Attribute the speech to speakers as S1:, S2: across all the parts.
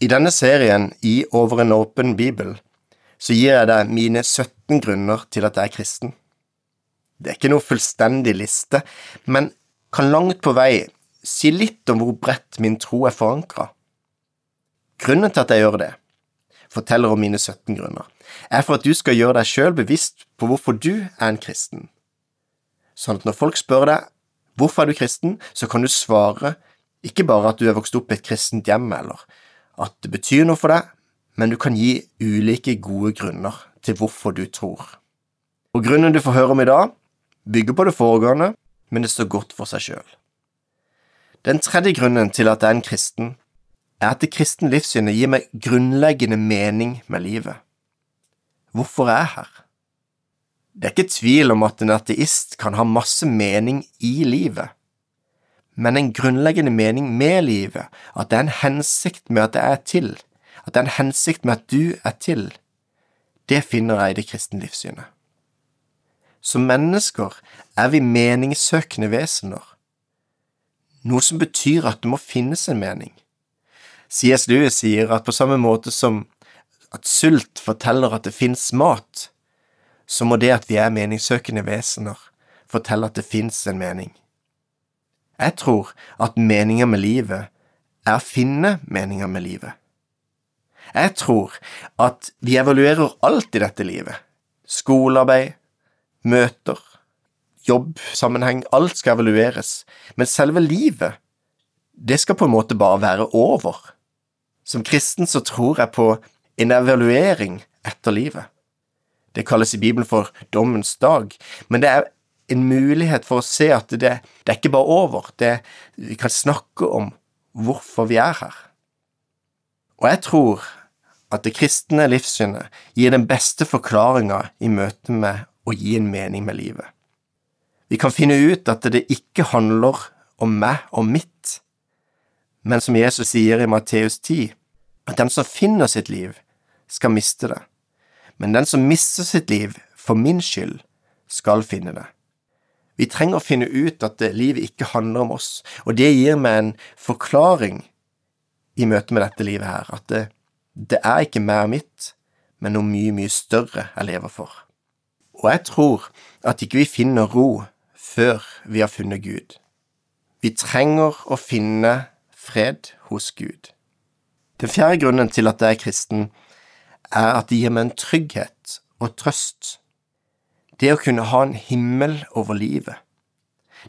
S1: I denne serien i Over en åpen bibel så gir jeg deg mine 17 grunner til at jeg er kristen. Det er ikke noe fullstendig liste, men kan langt på vei si litt om hvor bredt min tro er forankra. Grunnen til at jeg gjør det, forteller om mine 17 grunner, er for at du skal gjøre deg sjøl bevisst på hvorfor du er en kristen. Sånn at når folk spør deg hvorfor er du kristen, så kan du svare ikke bare at du er vokst opp i et kristent hjem, eller at det betyr noe for deg, men du kan gi ulike gode grunner til hvorfor du tror. Og grunnen du får høre om i dag, bygger på det foregående, men det står godt for seg sjøl. Den tredje grunnen til at jeg er en kristen, er at det kristne livssynet gir meg grunnleggende mening med livet. Hvorfor er jeg her? Det er ikke tvil om at en ateist kan ha masse mening i livet, men en grunnleggende mening med livet, at det er en hensikt med at det er til, at det er en hensikt med at du er til, det finner jeg i det kristne livssynet. Som mennesker er vi meningssøkende vesener, noe som betyr at det må finnes en mening. C.S. Lewis sier at på samme måte som at sult forteller at det finnes mat, så må det at vi er meningssøkende vesener, fortelle at det finnes en mening. Jeg tror at meninga med livet er å finne meninga med livet. Jeg tror at vi evaluerer alt i dette livet. Skolearbeid, møter, jobbsammenheng, alt skal evalueres, men selve livet, det skal på en måte bare være over. Som kristen så tror jeg på en evaluering etter livet. Det kalles i Bibelen for dommens dag, men det er en mulighet for å se at det, det er ikke bare over, det, vi kan snakke om hvorfor vi er her. Og jeg tror at det kristne livssynet gir den beste forklaringa i møte med å gi en mening med livet. Vi kan finne ut at det ikke handler om meg og mitt, men som Jesus sier i Matteus 10, at den som finner sitt liv, skal miste det, men den som mister sitt liv for min skyld, skal finne det. Vi trenger å finne ut at livet ikke handler om oss, og det gir meg en forklaring i møte med dette livet her, at det, det er ikke og mitt, men noe mye, mye større jeg lever for. Og jeg tror at ikke vi finner ro før vi har funnet Gud. Vi trenger å finne fred hos Gud. Den fjerde grunnen til at jeg er kristen, er at det gir meg en trygghet og trøst det å kunne ha en himmel over livet.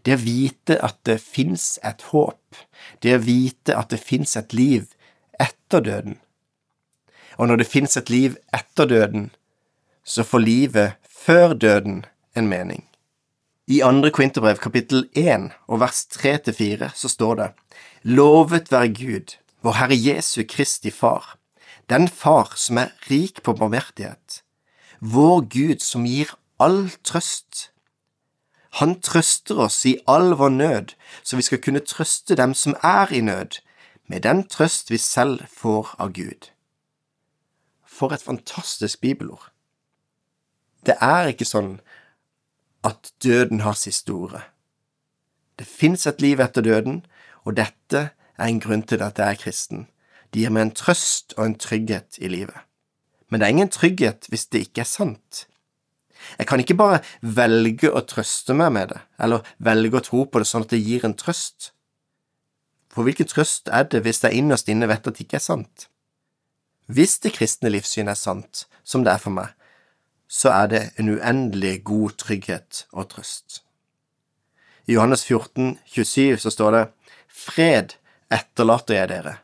S1: Det å vite at det fins et håp. Det å vite at det fins et liv etter døden. Og når det fins et liv etter døden, så får livet før døden en mening. I andre Kvinterbrev kapittel 1 og vers 3–4 så står det Lovet være Gud, vår Herre Jesu Kristi Far, den Far som er rik på barmhjertighet, vår Gud som gir all trøst. Han trøster oss i all vår nød, så vi skal kunne trøste dem som er i nød, med den trøst vi selv får av Gud. For et fantastisk bibelord. Det er ikke sånn at døden har siste ordet. Det fins et liv etter døden, og dette er en grunn til at jeg er kristen. Det gir meg en trøst og en trygghet i livet. Men det er ingen trygghet hvis det ikke er sant. Jeg kan ikke bare velge å trøste meg med det, eller velge å tro på det sånn at det gir en trøst. For hvilken trøst er det hvis jeg innerst inne vet at det ikke er sant? Hvis det kristne livssynet er sant, som det er for meg, så er det en uendelig god trygghet og trøst. I Johannes 14, 27 så står det Fred etterlater jeg dere.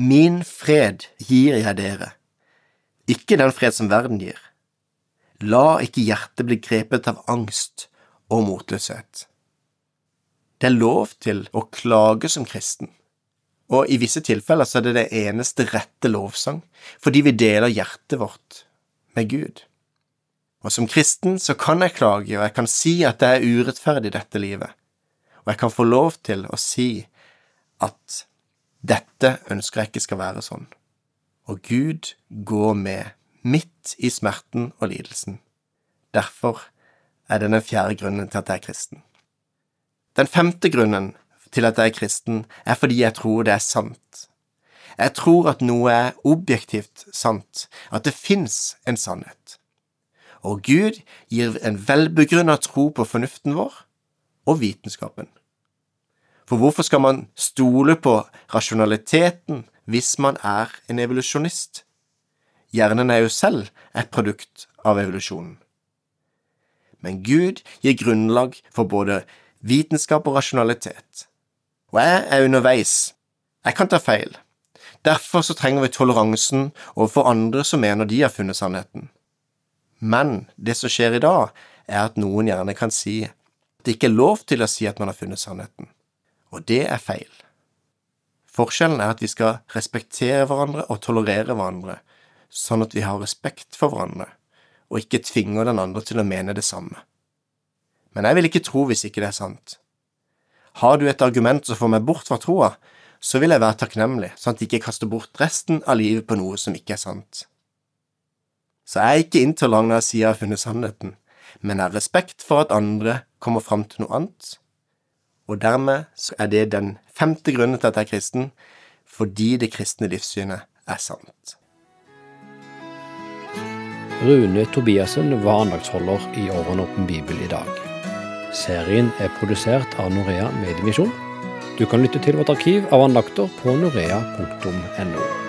S1: Min fred gir jeg dere, ikke den fred som verden gir. La ikke hjertet bli grepet av angst og motløshet. Det er lov til å klage som kristen, og i visse tilfeller så er det det eneste rette lovsang, fordi vi deler hjertet vårt med Gud. Og som kristen så kan jeg klage, og jeg kan si at det er urettferdig, dette livet, og jeg kan få lov til å si at dette ønsker jeg ikke skal være sånn, og Gud går med midt i smerten og lidelsen. Derfor er det den fjerde grunnen til at jeg er kristen. Den femte grunnen til at jeg er kristen, er fordi jeg tror det er sant. Jeg tror at noe er objektivt sant, at det fins en sannhet. Og Gud gir en velbegrunnet tro på fornuften vår og vitenskapen. For hvorfor skal man stole på rasjonaliteten hvis man er en evolusjonist? Hjernen er jo selv et produkt av evolusjonen. Men Gud gir grunnlag for både vitenskap og rasjonalitet. Og jeg er underveis. Jeg kan ta feil. Derfor så trenger vi toleransen overfor andre som mener de har funnet sannheten. Men det som skjer i dag, er at noen gjerne kan si at det ikke er lov til å si at man har funnet sannheten, og det er feil. Forskjellen er at vi skal respektere hverandre og tolerere hverandre, sånn at vi har respekt for hverandre, og ikke tvinger den andre til å mene det samme. Men jeg vil ikke tro hvis ikke det er sant. Har du et argument som får meg bort fra troa, så vil jeg være takknemlig, sånn at jeg ikke kaster bort resten av livet på noe som ikke er sant. Så jeg er ikke intolerant når jeg sier jeg har funnet sannheten, men jeg har respekt for at andre kommer fram til noe annet, og dermed så er det den femte grunnen til at jeg er kristen, fordi det kristne livssynet er sant.
S2: Rune Tobiassen var andagsholder i Åren åpen bibel i dag. Serien er produsert av Norea Mediemisjon. Du kan lytte til vårt arkiv av andakter på norea.no.